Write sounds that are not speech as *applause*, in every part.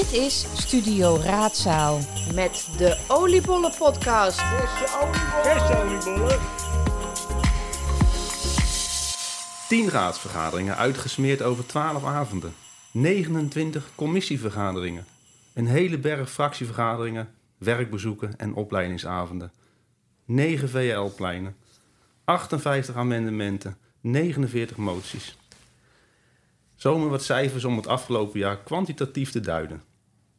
Dit is Studio Raadzaal met de Oliebollen Podcast. oliebollen. 10 raadsvergaderingen uitgesmeerd over 12 avonden. 29 commissievergaderingen. Een hele berg fractievergaderingen, werkbezoeken en opleidingsavonden. 9 VL-pleinen. 58 amendementen. 49 moties. Zomaar wat cijfers om het afgelopen jaar kwantitatief te duiden.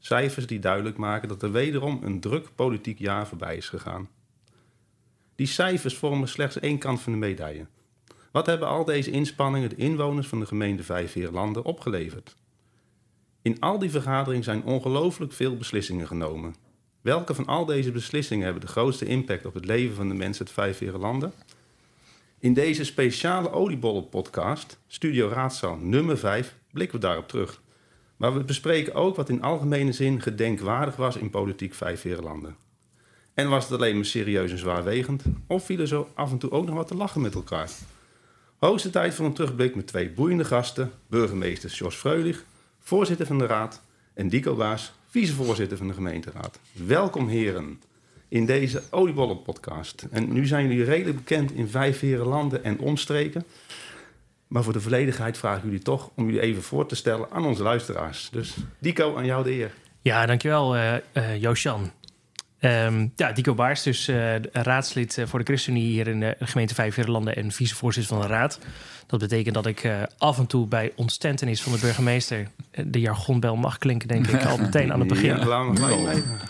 Cijfers die duidelijk maken dat er wederom een druk politiek jaar voorbij is gegaan. Die cijfers vormen slechts één kant van de medaille. Wat hebben al deze inspanningen de inwoners van de gemeente Vijfveerlanden opgeleverd? In al die vergaderingen zijn ongelooflijk veel beslissingen genomen. Welke van al deze beslissingen hebben de grootste impact op het leven van de mensen uit Vijfveerlanden? In deze speciale oliebollen-podcast, Studio Raadzaal nummer 5, blikken we daarop terug. Maar we bespreken ook wat in algemene zin gedenkwaardig was in politiek Vijfveerlanden. En was het alleen maar serieus en zwaarwegend, of vielen zo af en toe ook nog wat te lachen met elkaar? Hoogste tijd voor een terugblik met twee boeiende gasten, burgemeester Jos Freulich, voorzitter van de Raad, en Dico Baas, vicevoorzitter van de gemeenteraad. Welkom heren in deze oliebollen-podcast. En nu zijn jullie redelijk bekend in vijf heren landen en omstreken. Maar voor de volledigheid vraag ik jullie toch om jullie even voor te stellen aan onze luisteraars. Dus Dico, aan jou de eer. Ja, dankjewel uh, uh. Um, ja, Dico Baars, dus uh, raadslid voor de ChristenUnie hier in de gemeente Vijfveerlanden en vicevoorzitter van de raad. Dat betekent dat ik uh, af en toe bij ontstentenis van de burgemeester de jargonbel mag klinken, denk ik, al meteen aan het begin. Ja, laat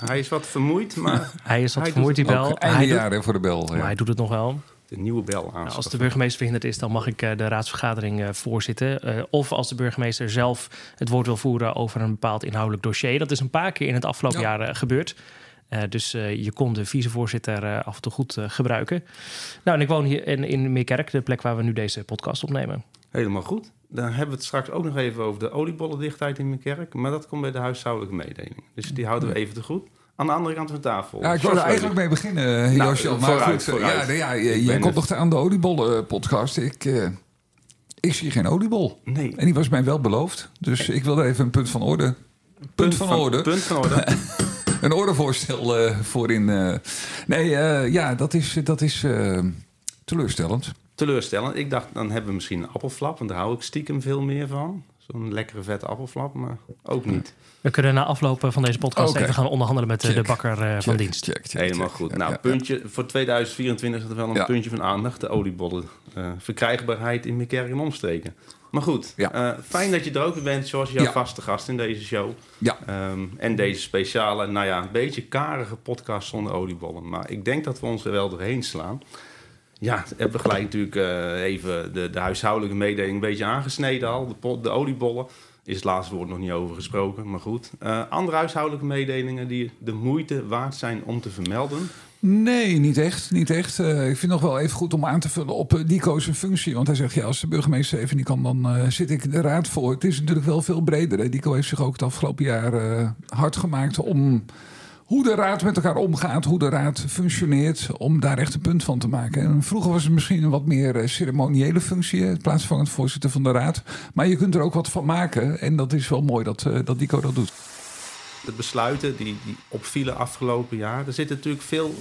Hij is wat vermoeid, maar... *laughs* hij is wat hij vermoeid, die bel. Hij jaren voor de bel. Ja. Maar hij doet het nog wel. De nieuwe bel aan. Nou, als de burgemeester verhinderd is, dan mag ik uh, de raadsvergadering uh, voorzitten. Uh, of als de burgemeester zelf het woord wil voeren over een bepaald inhoudelijk dossier. Dat is een paar keer in het afgelopen ja. jaar gebeurd. Uh, dus uh, je kon de vicevoorzitter uh, af en toe goed gebruiken. Nou, en ik woon hier in, in Meerkerk, de plek waar we nu deze podcast opnemen. Helemaal goed. Dan hebben we het straks ook nog even over de oliebollendichtheid in Meerkerk. Maar dat komt bij de huishoudelijke mededeling. Dus die houden we even te goed. Aan de andere kant van de tafel. Ja, ik wil er eigenlijk mee beginnen, nou, Josje. Maar vooruit, goed, vooruit. Ja, ja, je, je komt nog aan de oliebollen-podcast. Ik, ik zie geen oliebol. Nee. En die was mij wel beloofd. Dus ik wilde even een punt van orde. Punt, punt van, van, orde. Punt van orde. *laughs* een ordevoorstel uh, voorin. Uh, nee, ja, dat is, dat is teleurstellend. Teleurstellend. Ik dacht, dan hebben we misschien een appelflap. Want daar hou ik stiekem veel meer van. Zo'n lekkere vette appelflap, maar ook niet. We kunnen na afloop van deze podcast Okay. even gaan onderhandelen met Check. de bakker van Check, dienst. check, check, Helemaal check. goed. Ja, nou, ja, puntje, voor 2024 is er wel een Ja. puntje van aandacht. De oliebollen. eh, verkrijgbaarheid in Meerkerk en omstreken. Maar goed, Ja. eh, fijn dat je er ook bent, zoals jouw Ja. vaste gast in deze show. Ja. Ehm, en deze speciale, nou ja, een beetje karige podcast zonder oliebollen. Maar ik denk dat we ons er wel doorheen slaan. Ja, hebben we gelijk natuurlijk eh, even de, de huishoudelijke mededeling een beetje aangesneden al. De, de oliebollen is het laatste woord nog niet over gesproken, maar goed. Eh, andere huishoudelijke mededelingen die de moeite waard zijn om te vermelden. Nee, niet echt. Niet echt. Eh, ik vind nog wel even goed om aan te vullen op uh, Nico's functie. Want hij zegt, ja, als de burgemeester even niet kan, dan zit ik de raad voor. Het is natuurlijk wel veel breder. Hè. Nico heeft zich ook het afgelopen jaar hard gemaakt om hoe de raad met elkaar omgaat, hoe de raad functioneert, om daar echt een punt van te maken. En vroeger was het misschien een wat meer eh, ceremoniële functie, in plaats van het voorzitter van de raad. Maar je kunt er ook wat van maken. En dat is wel mooi dat, uh, dat Nico dat doet. De besluiten die, die opvielen afgelopen jaar. Er zitten natuurlijk veel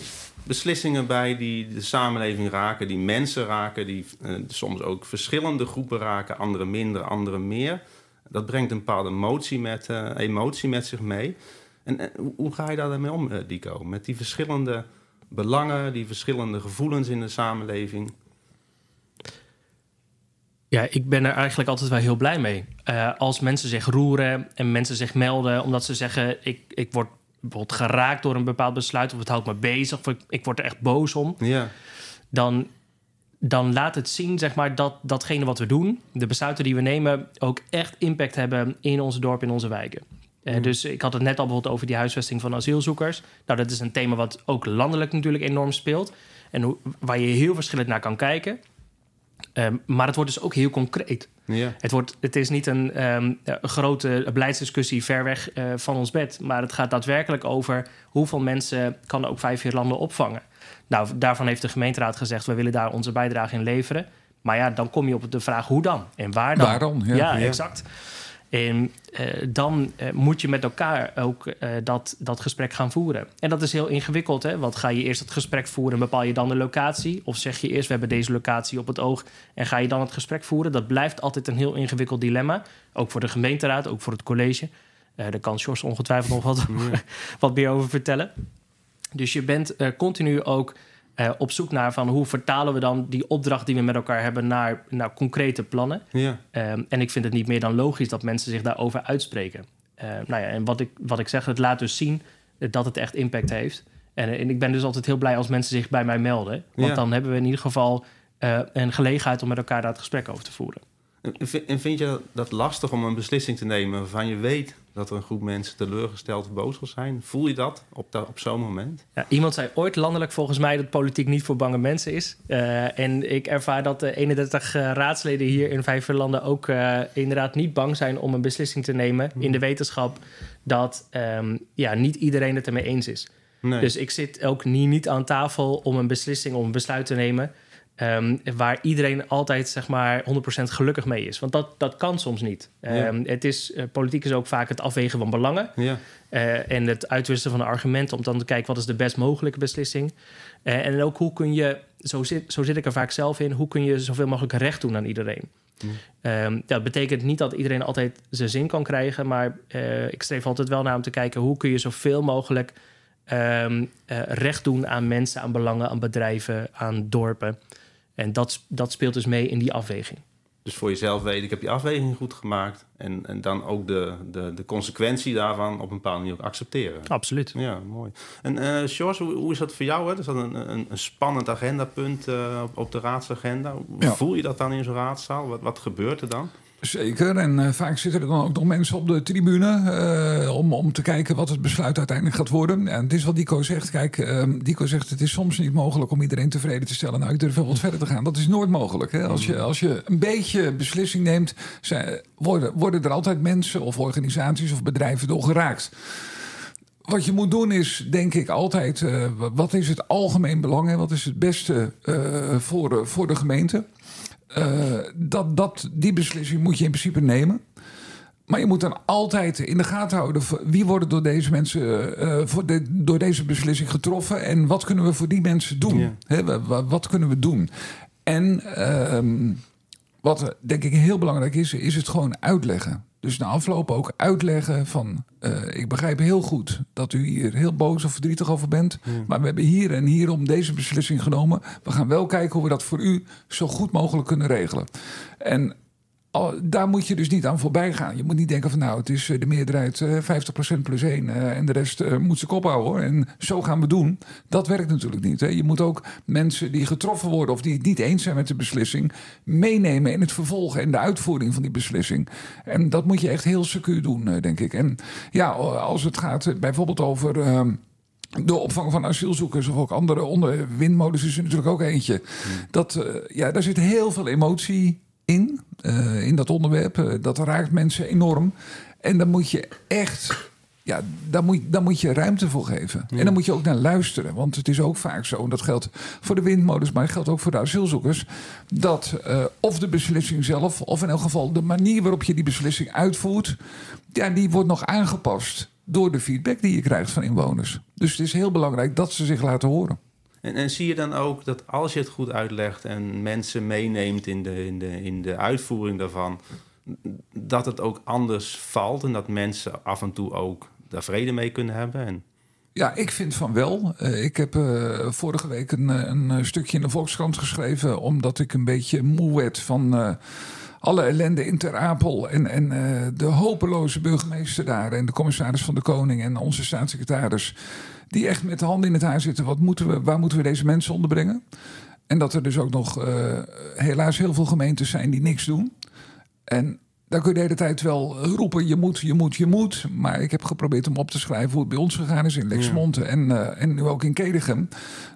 beslissingen bij die de samenleving raken, die mensen raken, die soms ook verschillende groepen raken, andere minder, andere meer. Dat brengt een bepaalde emotie met, emotie met zich mee. En, en hoe ga je daar daarmee om, uh, Dico? Met die verschillende belangen, die verschillende gevoelens in de samenleving? Ja, ik ben er eigenlijk altijd wel heel blij mee. Uh, als mensen zich roeren en mensen zich melden omdat ze zeggen: ik, ik word bijvoorbeeld geraakt door een bepaald besluit, of het houdt me bezig, of ik, ik word er echt boos om. Ja. Dan, dan laat het zien, zeg maar, dat datgene wat we doen, de besluiten die we nemen, ook echt impact hebben in onze dorp, in onze wijken. Uh, dus ik had het net al bijvoorbeeld over die huisvesting van asielzoekers. Nou, dat is een thema wat ook landelijk natuurlijk enorm speelt. En hoe, waar je heel verschillend naar kan kijken. Um, maar het wordt dus ook heel concreet. Ja. Het, wordt, het is niet een, um, een grote beleidsdiscussie ver weg uh, van ons bed. Maar het gaat daadwerkelijk over hoeveel mensen kan ook vijf jaar landen opvangen. Nou, daarvan heeft de gemeenteraad gezegd... we willen daar onze bijdrage in leveren. Maar ja, dan kom je op de vraag hoe dan en waar dan. Waarom, ja. ja, ja. exact. En eh, dan eh, moet je met elkaar ook eh, dat, dat gesprek gaan voeren. En dat is heel ingewikkeld, hè? Want ga je eerst het gesprek voeren en bepaal je dan de locatie? Of zeg je eerst, we hebben deze locatie op het oog en ga je dan het gesprek voeren? Dat blijft altijd een heel ingewikkeld dilemma. Ook voor de gemeenteraad, ook voor het college. daar kan Sjors ongetwijfeld nog wat, *laughs* wat meer over vertellen. Dus je bent continu ook uh, op zoek naar van hoe vertalen we dan die opdracht die we met elkaar hebben naar, naar concrete plannen. Ja. Um, en ik vind het niet meer dan logisch dat mensen zich daarover uitspreken. Uh, nou ja, en wat ik, wat ik zeg, het laat dus zien dat het echt impact heeft. En, en ik ben dus altijd heel blij als mensen zich bij mij melden. Want ja. dan hebben we in ieder geval uh, een gelegenheid om met elkaar daar het gesprek over te voeren. En vind je dat lastig om een beslissing te nemen waarvan je weet dat er een groep mensen teleurgesteld of boos zal zijn? Voel je dat op, op zo'n moment? Ja, iemand zei ooit landelijk volgens mij dat politiek niet voor bange mensen is. Uh, en ik ervaar dat de 31 uh, raadsleden hier in vijf landen ook uh, inderdaad niet bang zijn om een beslissing te nemen. In de wetenschap dat um, ja, niet iedereen het ermee eens is. Nee. Dus ik zit ook niet, niet aan tafel om een beslissing, om een besluit te nemen. Um, waar iedereen altijd zeg maar 100% gelukkig mee is. Want dat, dat kan soms niet. Um, het is, uh, politiek is ook vaak het afwegen van belangen. Ja. Uh, en het uitwisselen van argumenten om dan te kijken wat is de best mogelijke beslissing. Uh, en ook hoe kun je, zo zit, zo zit ik er vaak zelf in, hoe kun je zoveel mogelijk recht doen aan iedereen. Ja. Um, dat betekent niet dat iedereen altijd zijn zin kan krijgen, maar ik streef altijd wel naar om te kijken hoe kun je zoveel mogelijk recht doen aan mensen, aan belangen, aan bedrijven, aan dorpen. En dat, dat speelt dus mee in die afweging. Dus voor jezelf weten, ik heb die afweging goed gemaakt. En, en dan ook de, de, de consequentie daarvan op een bepaalde manier ook accepteren. Absoluut. Ja, mooi. En uh, George, hoe, hoe, is dat voor jou? Hè? Is dat een, een, een spannend agendapunt uh, op, op de raadsagenda? Hoe ja. voel je dat dan in zo'n raadzaal? Wat, wat gebeurt er dan? Zeker, en uh, vaak zitten er dan ook nog mensen op de tribune uh, om, om te kijken wat het besluit uiteindelijk gaat worden. En het is wat Dico zegt. Kijk, uh, Dico zegt het is soms niet mogelijk om iedereen tevreden te stellen. Nou, ik durf wel wat verder te gaan. Dat is nooit mogelijk. Hè? Als, je, als je een beetje beslissing neemt, zijn, worden, worden er altijd mensen of organisaties of bedrijven door geraakt. Wat je moet doen is, denk ik, altijd... Uh, wat is het algemeen belang en wat is het beste voor, voor de gemeente? Uh, dat, dat, die beslissing moet je in principe nemen. Maar je moet dan altijd in de gaten houden... wie worden door deze mensen uh, voor de, door deze beslissing getroffen... en wat kunnen we voor die mensen doen? Ja. He, wat, kunnen we doen? En uh, wat denk ik heel belangrijk is... is het gewoon uitleggen. Dus na afloop ook uitleggen van... Uh, ik begrijp heel goed dat u hier heel boos of verdrietig over bent... Mm. maar we hebben hier en hier om deze beslissing genomen. We gaan wel kijken hoe we dat voor u zo goed mogelijk kunnen regelen. En daar moet je dus niet aan voorbij gaan. Je moet niet denken van nou, het is eh, de meerderheid 50% eh, plus 1 en de rest moet ze kop houden hoor. En zo gaan we doen. Dat werkt natuurlijk niet. Hè. Je moet ook mensen die getroffen worden of die het niet eens zijn met de beslissing, meenemen in het vervolg en de uitvoering van die beslissing. En dat moet je echt heel secuur doen, denk ik. En ja, als het gaat bijvoorbeeld over. Uh, de opvang van asielzoekers of ook andere onder windmolens is er natuurlijk ook eentje. Hmm. Dat, uh, ja, daar zit heel veel emotie in, uh, in dat onderwerp. Uh, dat raakt mensen enorm. En dan moet je echt, ja, daar moet, daar moet je ruimte voor geven. Ja. En dan moet je ook naar luisteren. Want het is ook vaak zo, en dat geldt voor de windmolens, maar het geldt ook voor de asielzoekers. Dat uh, of de beslissing zelf, of in elk geval de manier waarop je die beslissing uitvoert, ja, die wordt nog aangepast door de feedback die je krijgt van inwoners. Dus het is heel belangrijk dat ze zich laten horen. En, en, zie je dan ook dat als je het goed uitlegt en mensen meeneemt in de, in de, in de uitvoering daarvan, dat het ook anders valt en dat mensen af en toe ook daar vrede mee kunnen hebben? En... Ja, ik vind van wel. Uh, ik heb uh, vorige week een, een, stukje in de Volkskrant geschreven, omdat ik een beetje moe werd van. Alle ellende in Ter Apel en, en uh, de hopeloze burgemeester daar en de commissaris van de Koning en onze staatssecretaris die echt met de handen in het haar zitten. Wat moeten we, waar moeten we deze mensen onderbrengen? En dat er dus ook nog uh, helaas heel veel gemeentes zijn die niks doen. En daar kun je de hele tijd wel roepen, je moet, je moet, je moet. Maar ik heb geprobeerd om op te schrijven hoe het bij ons gegaan is in Lexmond ja. en, uh, en nu ook in Kedegem.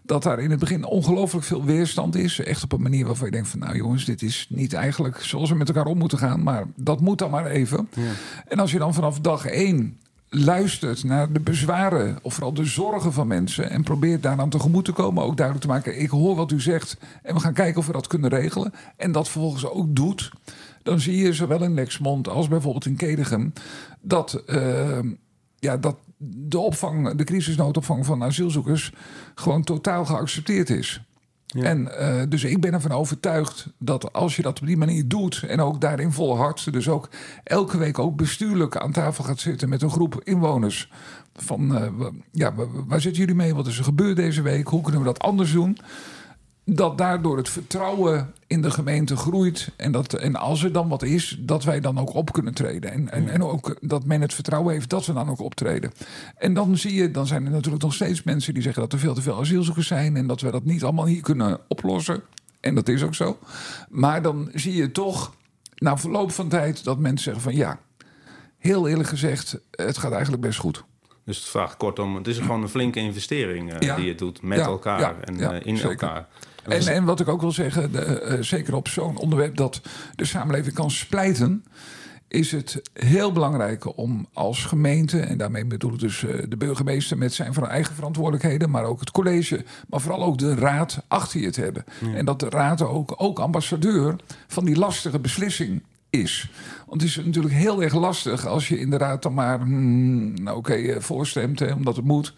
Dat daar in het begin ongelooflijk veel weerstand is. Echt op een manier waarvan je denkt van nou jongens, dit is niet eigenlijk zoals we met elkaar om moeten gaan. Maar dat moet dan maar even. Ja. En als je dan vanaf dag één luistert naar de bezwaren of vooral de zorgen van mensen en probeert daar dan tegemoet te komen, ook duidelijk te maken: ik hoor wat u zegt en we gaan kijken of we dat kunnen regelen. En dat vervolgens ook doet dan zie je zowel in Lexmond als bijvoorbeeld in Kedegem dat, uh, ja, dat de opvang, de crisisnoodopvang van asielzoekers gewoon totaal geaccepteerd is. En uh, dus ik ben ervan overtuigd dat als je dat op die manier doet en ook daarin volhardt, dus ook elke week ook bestuurlijk aan tafel gaat zitten met een groep inwoners. Van uh, ja, waar zitten jullie mee? Wat is er gebeurd deze week? Hoe kunnen we dat anders doen? Dat daardoor het vertrouwen in de gemeente groeit. En, dat, en als er dan wat is, dat wij dan ook op kunnen treden. En, en, en ook dat men het vertrouwen heeft dat we dan ook optreden. En dan zie je, dan zijn er natuurlijk nog steeds mensen die zeggen dat er veel te veel asielzoekers zijn. En dat we dat niet allemaal hier kunnen oplossen. En dat is ook zo. Maar dan zie je toch, na verloop van tijd, dat mensen zeggen van ja, heel eerlijk gezegd, het gaat eigenlijk best goed. Dus het vraagt kortom, het is gewoon een flinke investering uh, ja. die je doet met Ja, elkaar ja, en uh, in zeker. elkaar. En, en wat ik ook wil zeggen, de, eh, zeker op zo'n onderwerp dat de samenleving kan splijten, is het heel belangrijk om als gemeente, en daarmee bedoel ik dus eh, de burgemeester met zijn van eigen verantwoordelijkheden, maar ook het college, maar vooral ook de raad achter je te hebben. En dat de raad ook, ook ambassadeur van die lastige beslissing is. Want het is natuurlijk heel erg lastig als je inderdaad dan maar hmm, nou oké eh, voorstemt, hè, omdat het moet.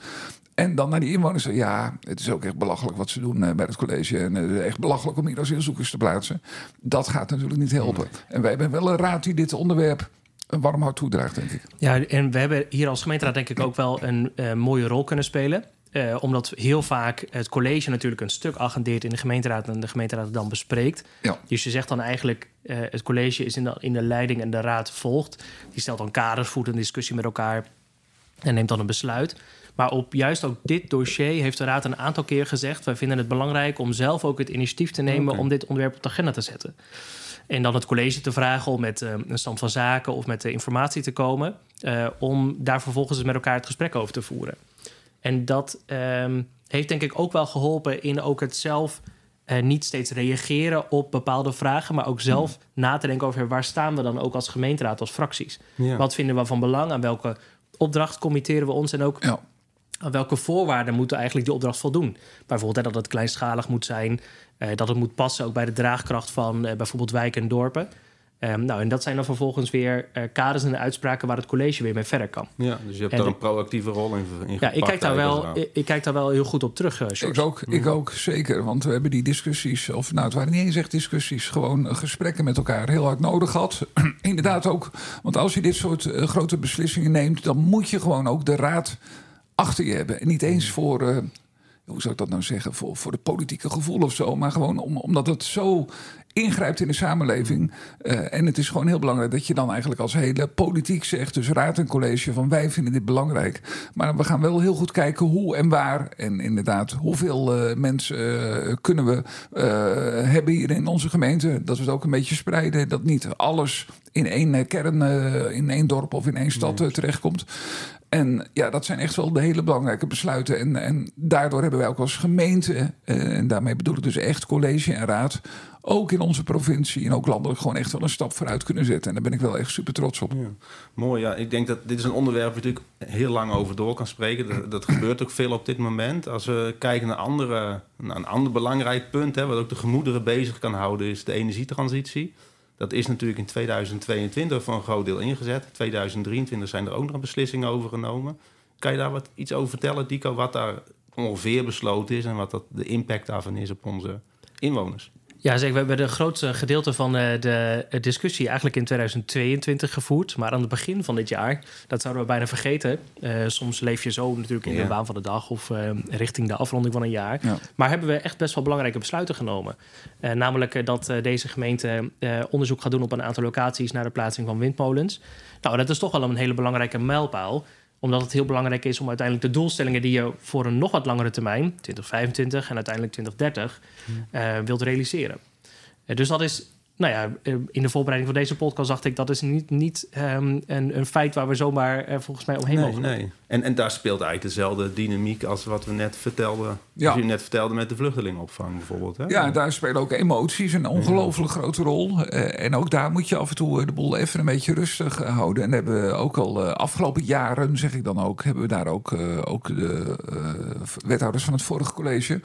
En dan naar die inwoners ja, het is ook echt belachelijk wat ze doen eh, bij het college. En het is echt belachelijk om hier asielzoekers te plaatsen. Dat gaat natuurlijk niet helpen. En wij hebben wel een raad die dit onderwerp een warm hart toedraagt, denk ik. Ja, en we hebben hier als gemeenteraad denk ik ook wel een uh, mooie rol kunnen spelen. Uh, omdat heel vaak het college natuurlijk een stuk agendeert in de gemeenteraad en de gemeenteraad het dan bespreekt. Ja. Dus je zegt dan eigenlijk, uh, het college is in de, in de leiding en de raad volgt. Die stelt dan kaders, voert een discussie met elkaar en neemt dan een besluit. Maar op juist ook dit dossier heeft de Raad een aantal keer gezegd... wij vinden het belangrijk om zelf ook het initiatief te nemen... Okay. om dit onderwerp op de agenda te zetten. En dan het college te vragen om met uh, een stand van zaken... of met de informatie te komen... Uh, om daar vervolgens met elkaar het gesprek over te voeren. En dat um, heeft denk ik ook wel geholpen in ook het zelf... Uh, niet steeds reageren op bepaalde vragen... maar ook zelf hmm. na te denken over waar staan we dan ook als gemeenteraad, als fracties. Ja. Wat vinden we van belang, aan welke opdracht committeren we ons... en ook ja aan welke voorwaarden moet eigenlijk die opdracht voldoen? Bijvoorbeeld hè, dat het kleinschalig moet zijn, uh, dat het moet passen ook bij de draagkracht van uh, bijvoorbeeld wijken en dorpen. Um, nou, en dat zijn dan vervolgens weer uh, kaders en uitspraken waar het college weer mee verder kan. Ja, dus je hebt en daar een proactieve rol in, in Ja, ik kijk, daar wel, ik, ik, kijk daar wel heel goed op terug, uh, ik ook, ik ook, zeker. Want we hebben die discussies, of nou, het waren niet eens echt discussies, gewoon gesprekken met elkaar heel hard nodig gehad. *clears throat* Inderdaad ook, want als je dit soort uh, grote beslissingen neemt, dan moet je gewoon ook de raad achter je hebben. En niet eens voor, uh, hoe zou ik dat nou zeggen, voor, voor de politieke gevoel of zo. Maar gewoon om, omdat het zo ingrijpt in de samenleving. Uh, en het is gewoon heel belangrijk dat je dan eigenlijk als hele politiek zegt, dus raad en college, van wij vinden dit belangrijk. Maar we gaan wel heel goed kijken hoe en waar. En inderdaad, hoeveel uh, mensen uh, kunnen we hebben hier in onze gemeente. Dat we het ook een beetje spreiden. Dat niet alles in één kern, in één dorp of in één stad terechtkomt. En ja, dat zijn echt wel de hele belangrijke besluiten. En, en daardoor hebben wij ook als gemeente, uh, en daarmee bedoel ik dus echt college en raad, ook in onze provincie en ook landelijk gewoon echt wel een stap vooruit kunnen zetten. En daar ben ik wel echt super trots op. Ja. Mooi, ja. Ik denk dat dit is een onderwerp waar je natuurlijk heel lang over door kan spreken. Dat, dat gebeurt ook veel op dit moment. Als we kijken naar, andere, naar een ander belangrijk punt, hè, wat ook de gemoederen bezig kan houden, is de energietransitie. Dat is natuurlijk in 2022 voor een groot deel ingezet. In 2023 zijn er ook nog beslissingen over genomen. Kan je daar wat iets over vertellen, Dico, wat daar ongeveer besloten is en wat dat de impact daarvan is op onze inwoners? Ja, zeker. We hebben de grootste gedeelte van de discussie eigenlijk in 2022 gevoerd. Maar aan het begin van dit jaar, dat zouden we bijna vergeten. Uh, soms leef je zo natuurlijk in ja. de baan van de dag of uh, richting de afronding van een jaar. Ja. Maar hebben we echt best wel belangrijke besluiten genomen. Uh, namelijk dat deze gemeente onderzoek gaat doen op een aantal locaties naar de plaatsing van windmolens. Nou, dat is toch wel een hele belangrijke mijlpaal omdat het heel belangrijk is om uiteindelijk de doelstellingen die je voor een nog wat langere termijn, 2025 en uiteindelijk 2030, uh, wilt realiseren. Uh, dus dat is, nou ja, in de voorbereiding van deze podcast dacht ik dat is niet, niet um, een, een, feit waar we zomaar uh, volgens mij omheen nee, mogen. Nee, en, en daar speelt eigenlijk dezelfde dynamiek als wat we net vertelden. Ja. Als u net vertelde met de vluchtelingenopvang bijvoorbeeld. Hè? Ja, daar spelen ook emoties een ongelooflijk ja. grote rol. Uh, en ook daar moet je af en toe de boel even een beetje rustig houden. En hebben we ook al uh, afgelopen jaren, zeg ik dan ook, hebben we daar ook, uh, ook de wethouders van het vorige college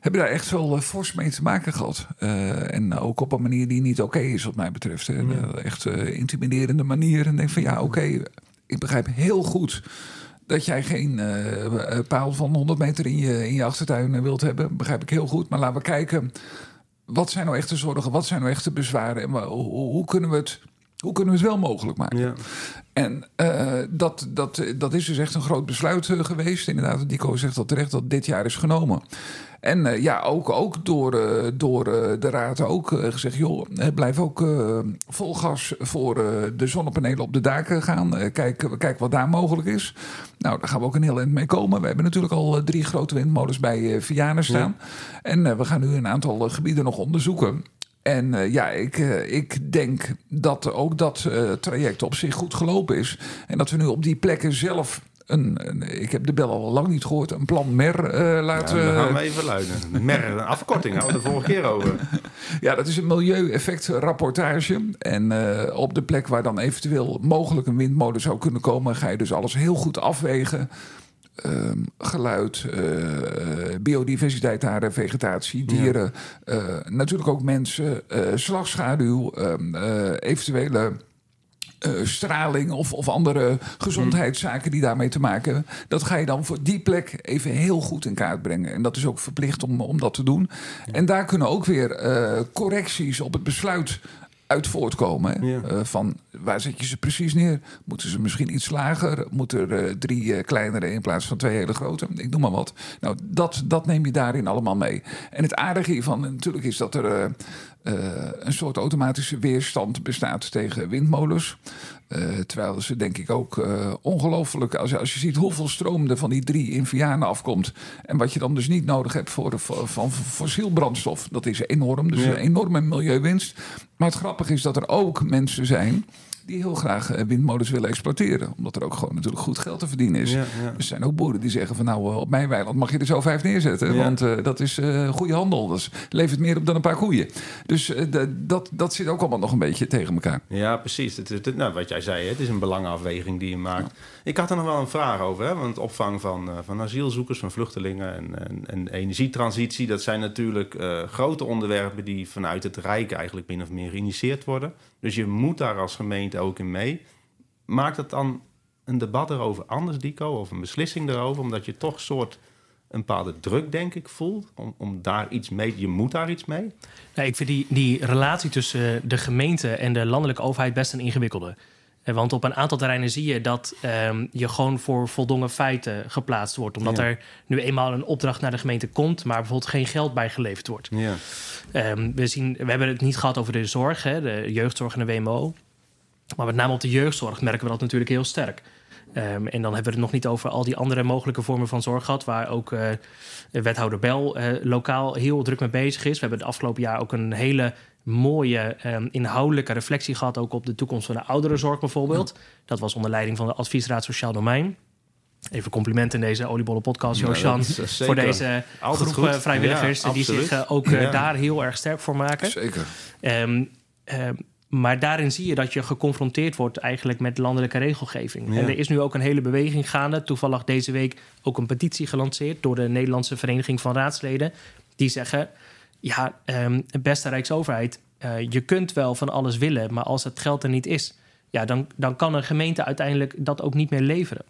hebben daar echt wel uh, fors mee te maken gehad. Uh, en ook op een manier die niet oké is, wat mij betreft. Hè. Ja. echt uh, intimiderende manier. En denk van ja, oké, okay, ik begrijp heel goed dat jij geen paal van 100 meter in je, in je achtertuin wilt hebben. Begrijp ik heel goed. Maar laten we kijken. Wat zijn nou echt de zorgen? Wat zijn nou echt de bezwaren? En hoe, hoe kunnen we het hoe kunnen we het wel mogelijk maken? Ja. En uh, dat, dat, dat is dus echt een groot besluit uh, geweest. Inderdaad, Dico zegt dat terecht dat dit jaar is genomen. En uh, ja, ook, ook door, door de raad ook gezegd... joh, blijf ook vol gas voor de zonnepanelen op de daken gaan. kijk, kijk wat daar mogelijk is. Nou, daar gaan we ook een heel eind mee komen. We hebben natuurlijk al drie grote windmolens bij Vianen staan. Ja. En we gaan nu een aantal gebieden nog onderzoeken... En uh, ja, ik, uh, ik denk dat ook dat uh, traject op zich goed gelopen is. En dat we nu op die plekken zelf een, een, ik heb de bel al lang niet gehoord, een plan MER laten... Ja, dan gaan we even luiden. MER, een afkorting, hadden we de vorige keer over. *laughs* Ja, dat is een milieueffectrapportage. En op de plek waar dan eventueel mogelijk een windmolen zou kunnen komen... ga je dus alles heel goed afwegen... Um, geluid, uh, biodiversiteit daar, vegetatie, dieren. Ja. Natuurlijk ook mensen, slagschaduw, um, eventuele straling of, of andere gezondheidszaken die daarmee te maken hebben. Dat ga je dan voor die plek even heel goed in kaart brengen. En dat is ook verplicht om, om dat te doen. Ja. En daar kunnen ook weer correcties op het besluit uit voortkomen. Ja. Uh, van waar zet je ze precies neer? Moeten ze misschien iets lager? Moeten er uh, drie uh, kleinere in plaats van twee hele grote? Ik noem maar wat. Nou, dat, dat neem je daarin allemaal mee. En het aardige hiervan natuurlijk is dat er een soort automatische weerstand bestaat tegen windmolens. terwijl ze denk ik ook ongelooflijk... Als, als je ziet hoeveel stroom er van die drie in Vianen afkomt... en wat je dan dus niet nodig hebt voor, voor, van fossiel brandstof... dat is enorm, dus ja. een enorme milieuwinst. Maar het grappige is dat er ook mensen zijn die heel graag eh, windmolens willen exploiteren. Omdat er ook gewoon natuurlijk goed geld te verdienen is. Ja, ja. Er zijn ook boeren die zeggen van nou, op mijn weiland mag je er zo vijf neerzetten. Ja. Want uh, dat is uh, goede handel. Dat levert meer op dan een paar koeien. Dus uh, dat, dat zit ook allemaal nog een beetje tegen elkaar. Ja, precies. Het, het, nou, wat jij zei, het is een belangenafweging die je maakt. Ik had er nog wel een vraag over. Hè? Want opvang van, van asielzoekers, van vluchtelingen en, en, en energietransitie... dat zijn natuurlijk grote onderwerpen die vanuit het Rijk eigenlijk min of meer geïnitieerd worden. Dus je moet daar als gemeente ook in mee. Maakt het dan een debat erover anders, Dico, of een beslissing erover, omdat je toch een soort een bepaalde druk, denk ik, voelt om, om daar iets mee. Je moet daar iets mee. Nee, ik vind die, die relatie tussen de gemeente en de landelijke overheid best een ingewikkelde. Want op een aantal terreinen zie je dat um, je gewoon voor voldongen feiten geplaatst wordt. Omdat ja. er nu eenmaal een opdracht naar de gemeente komt, maar bijvoorbeeld geen geld bijgeleverd wordt. Ja. Um, we, zien, we hebben het niet gehad over de zorg, hè, de jeugdzorg en de WMO. Maar met name op de jeugdzorg merken we dat natuurlijk heel sterk. Um, en dan hebben we het nog niet over al die andere mogelijke vormen van zorg gehad, waar ook uh, wethouder Bel uh, lokaal heel druk mee bezig is. We hebben het afgelopen jaar ook een hele mooie um, inhoudelijke reflectie gehad, ook op de toekomst van de ouderenzorg bijvoorbeeld. Ja. Dat was onder leiding van de Adviesraad Sociaal Domein. Even complimenten in deze oliebollen podcast, Josjan, ja, voor deze groep goed. vrijwilligers ja, die zich uh, ook daar heel erg sterk voor maken. Zeker. Um, maar daarin zie je dat je geconfronteerd wordt eigenlijk met landelijke regelgeving. Ja. En er is nu ook een hele beweging gaande. Toevallig deze week ook een petitie gelanceerd door de Nederlandse Vereniging van Raadsleden. Die zeggen: Ja, um, beste Rijksoverheid, uh, je kunt wel van alles willen, maar als het geld er niet is, ja, dan, dan kan een gemeente uiteindelijk dat ook niet meer leveren.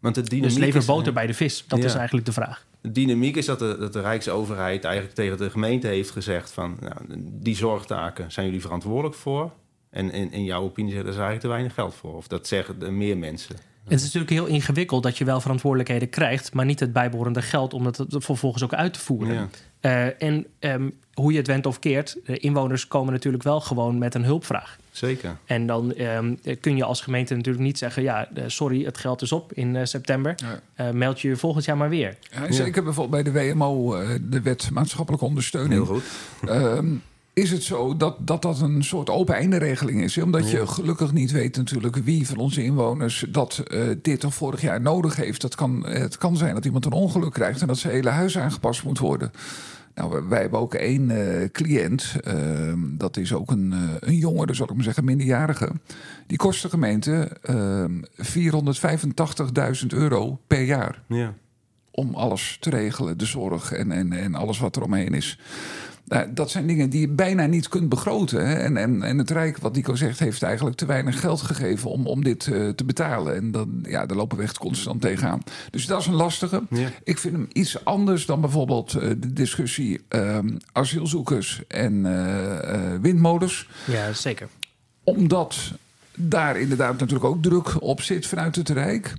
Want de dus lever is, boter bij de vis. Dat ja. is eigenlijk de vraag. De dynamiek is dat de, dat de Rijksoverheid eigenlijk tegen de gemeente heeft gezegd van... Nou, die zorgtaken zijn jullie verantwoordelijk voor. En in, jouw opinie is er eigenlijk te weinig geld voor. Of dat zeggen meer mensen. Het is natuurlijk heel ingewikkeld dat je wel verantwoordelijkheden krijgt, maar niet het bijbehorende geld om dat vervolgens ook uit te voeren. Ja. Uh, en um, hoe je het went of keert, de inwoners komen natuurlijk wel gewoon met een hulpvraag. Zeker. En dan um, kun je als gemeente natuurlijk niet zeggen: ja, sorry, het geld is op in uh, september. Ja. Uh, meld je volgend jaar maar weer. Ja, zeker bijvoorbeeld bij de WMO, de wet maatschappelijke ondersteuning. Heel goed. Um, is het zo dat, dat dat een soort open einde regeling is. Omdat je gelukkig niet weet natuurlijk wie van onze inwoners dat uh, dit of vorig jaar nodig heeft. Dat kan, het kan zijn dat iemand een ongeluk krijgt en dat zijn hele huis aangepast moet worden. Nou, wij hebben ook één uh, cliënt, uh, dat is ook een, een jongere, zal ik maar zeggen, minderjarige. Die kost de gemeente 485.000 euro per jaar. Ja. om alles te regelen. De zorg en, en, en alles wat er omheen is. Nou, dat zijn dingen die je bijna niet kunt begroten. Hè? En, en, en het Rijk, wat Nico zegt, heeft eigenlijk te weinig geld gegeven om, om dit uh, te betalen. En dan, ja, daar lopen we echt constant tegenaan. Dus dat is een lastige. Ja. Ik vind hem iets anders dan bijvoorbeeld uh, de discussie uh, asielzoekers en uh, windmolens. Ja, zeker. Omdat daar inderdaad natuurlijk ook druk op zit vanuit het Rijk.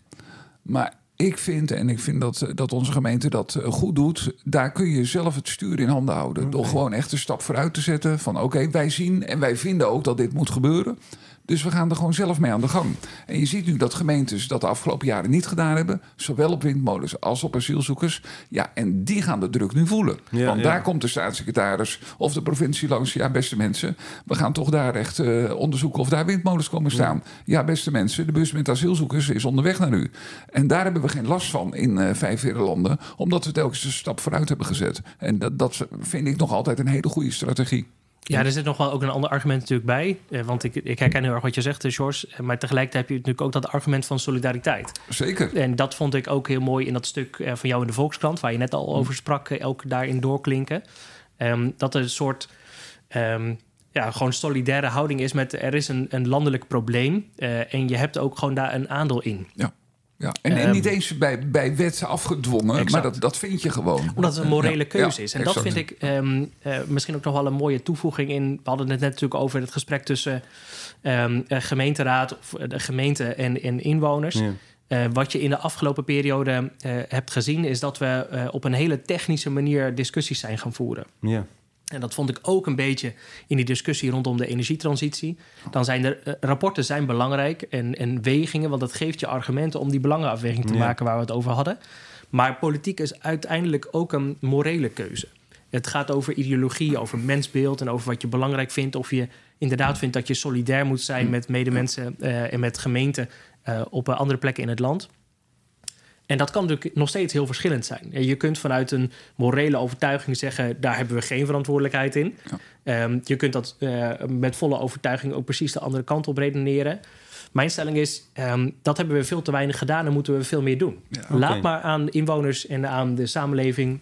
Maar ik vind, en ik vind dat, dat onze gemeente dat eh, goed doet, daar kun je zelf het stuur in handen houden. Okay. Door gewoon echt een stap vooruit te zetten van oké, okay, wij zien en wij vinden ook dat dit moet gebeuren. Dus we gaan er gewoon zelf mee aan de gang. En je ziet nu dat gemeentes dat de afgelopen jaren niet gedaan hebben. Zowel op windmolens als op asielzoekers. Ja, en die gaan de druk nu voelen. Ja, Want ja. daar komt de staatssecretaris of de provincie langs. Ja, beste mensen, we gaan toch daar echt uh, onderzoeken of daar windmolens komen staan. Ja. beste mensen, de bus met asielzoekers is onderweg naar u. En daar hebben we geen last van in uh, vijf landen. Omdat we telkens een stap vooruit hebben gezet. En dat, dat vind ik nog altijd een hele goede strategie. Ja, er zit nog wel ook een ander argument natuurlijk bij. Eh, want ik, ik herken heel erg wat je zegt, George. Maar tegelijkertijd heb je natuurlijk ook dat argument van solidariteit. Zeker. En dat vond ik ook heel mooi in dat stuk eh, van jou in de Volkskrant... waar je net al over sprak, eh, ook daarin doorklinken. Um, dat er een soort... Um, ja, gewoon solidaire houding is met... er is een, een landelijk probleem uh, en je hebt ook gewoon daar een aandeel in. Ja. Ja, en, en, niet eens bij, bij wet afgedwongen, exact. maar dat, dat vind je gewoon. Omdat het een morele ja, keuze is. En exact. dat vind ik um, uh, misschien ook nog wel een mooie toevoeging in. We hadden het net natuurlijk over het gesprek tussen um, gemeenteraad, of de gemeente en, en inwoners. Ja. Uh, wat je in de afgelopen periode uh, hebt gezien, is dat we uh, op een hele technische manier discussies zijn gaan voeren. Ja. En dat vond ik ook een beetje in die discussie rondom de energietransitie. Dan zijn de uh, rapporten zijn belangrijk en, en wegingen, want dat geeft je argumenten om die belangenafweging te ja. maken waar we het over hadden. Maar politiek is uiteindelijk ook een morele keuze. Het gaat over ideologie, over mensbeeld en over wat je belangrijk vindt. Of je inderdaad vindt dat je solidair moet zijn met medemensen uh, en met gemeenten uh, op andere plekken in het land. En dat kan natuurlijk nog steeds heel verschillend zijn. Je kunt vanuit een morele overtuiging zeggen: daar hebben we geen verantwoordelijkheid in. Ja. Um, je kunt dat uh, met volle overtuiging ook precies de andere kant op redeneren. Mijn stelling is: um, dat hebben we veel te weinig gedaan en moeten we veel meer doen. Ja, okay. Laat maar aan inwoners en aan de samenleving.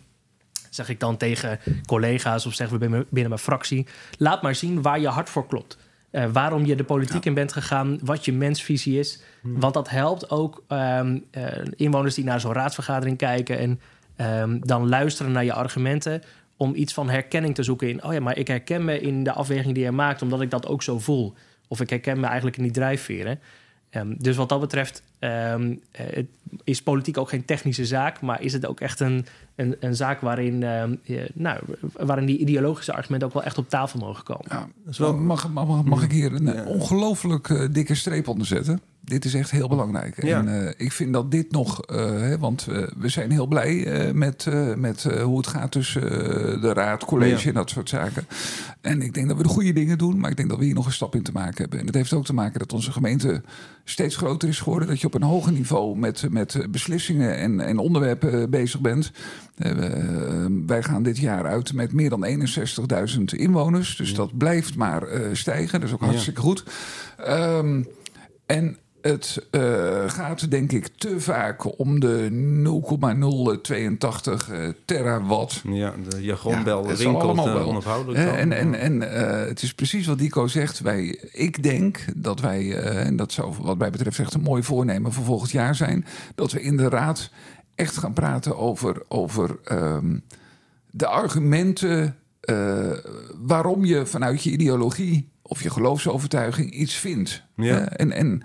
Zeg ik dan tegen collega's of zeggen we binnen, binnen mijn fractie. Laat maar zien waar je hart voor klopt. Uh, waarom je de politiek ja. in bent gegaan, wat je mensvisie is. Hmm. Want dat helpt ook um, uh, inwoners die naar zo'n raadsvergadering kijken en um, dan luisteren naar je argumenten. Om iets van herkenning te zoeken in. Oh ja, maar ik herken me in de afweging die je maakt, omdat ik dat ook zo voel. Of ik herken me eigenlijk in die drijfveren. Um, dus wat dat betreft um, uh, is politiek ook geen technische zaak, maar is het ook echt een, een, een zaak waarin, um, je, nou, waarin die ideologische argumenten ook wel echt op tafel mogen komen. Ja, wel, mag, mag, mag, ik hier een ja. ongelooflijk uh, dikke streep onder zetten? Dit is echt heel belangrijk. Ja. En uh, ik vind dat dit nog, hè, want we zijn heel blij met, met hoe het gaat tussen de raad, college ja. en dat soort zaken. En ik denk dat we de goede dingen doen, maar ik denk dat we hier nog een stap in te maken hebben. En dat heeft ook te maken dat onze gemeente steeds groter is geworden. Dat je op een hoger niveau met, met beslissingen en, en onderwerpen bezig bent. Wij gaan dit jaar uit met meer dan 61.000 inwoners. Dus ja. dat blijft maar stijgen. Dat is ook hartstikke ja. goed. Um, en het uh, gaat denk ik te vaak om de 0,082 uh, terawatt. Ja, de jargonbel ja, rinkelt uh, onafhankelijk. Uh, en en, en het is precies wat Dico zegt. Wij, ik denk dat wij, en dat zou wat mij betreft echt een mooi voornemen voor volgend jaar zijn... dat we in de raad echt gaan praten over, over um, de argumenten... waarom je vanuit je ideologie of je geloofsovertuiging iets vindt. Ja. en... en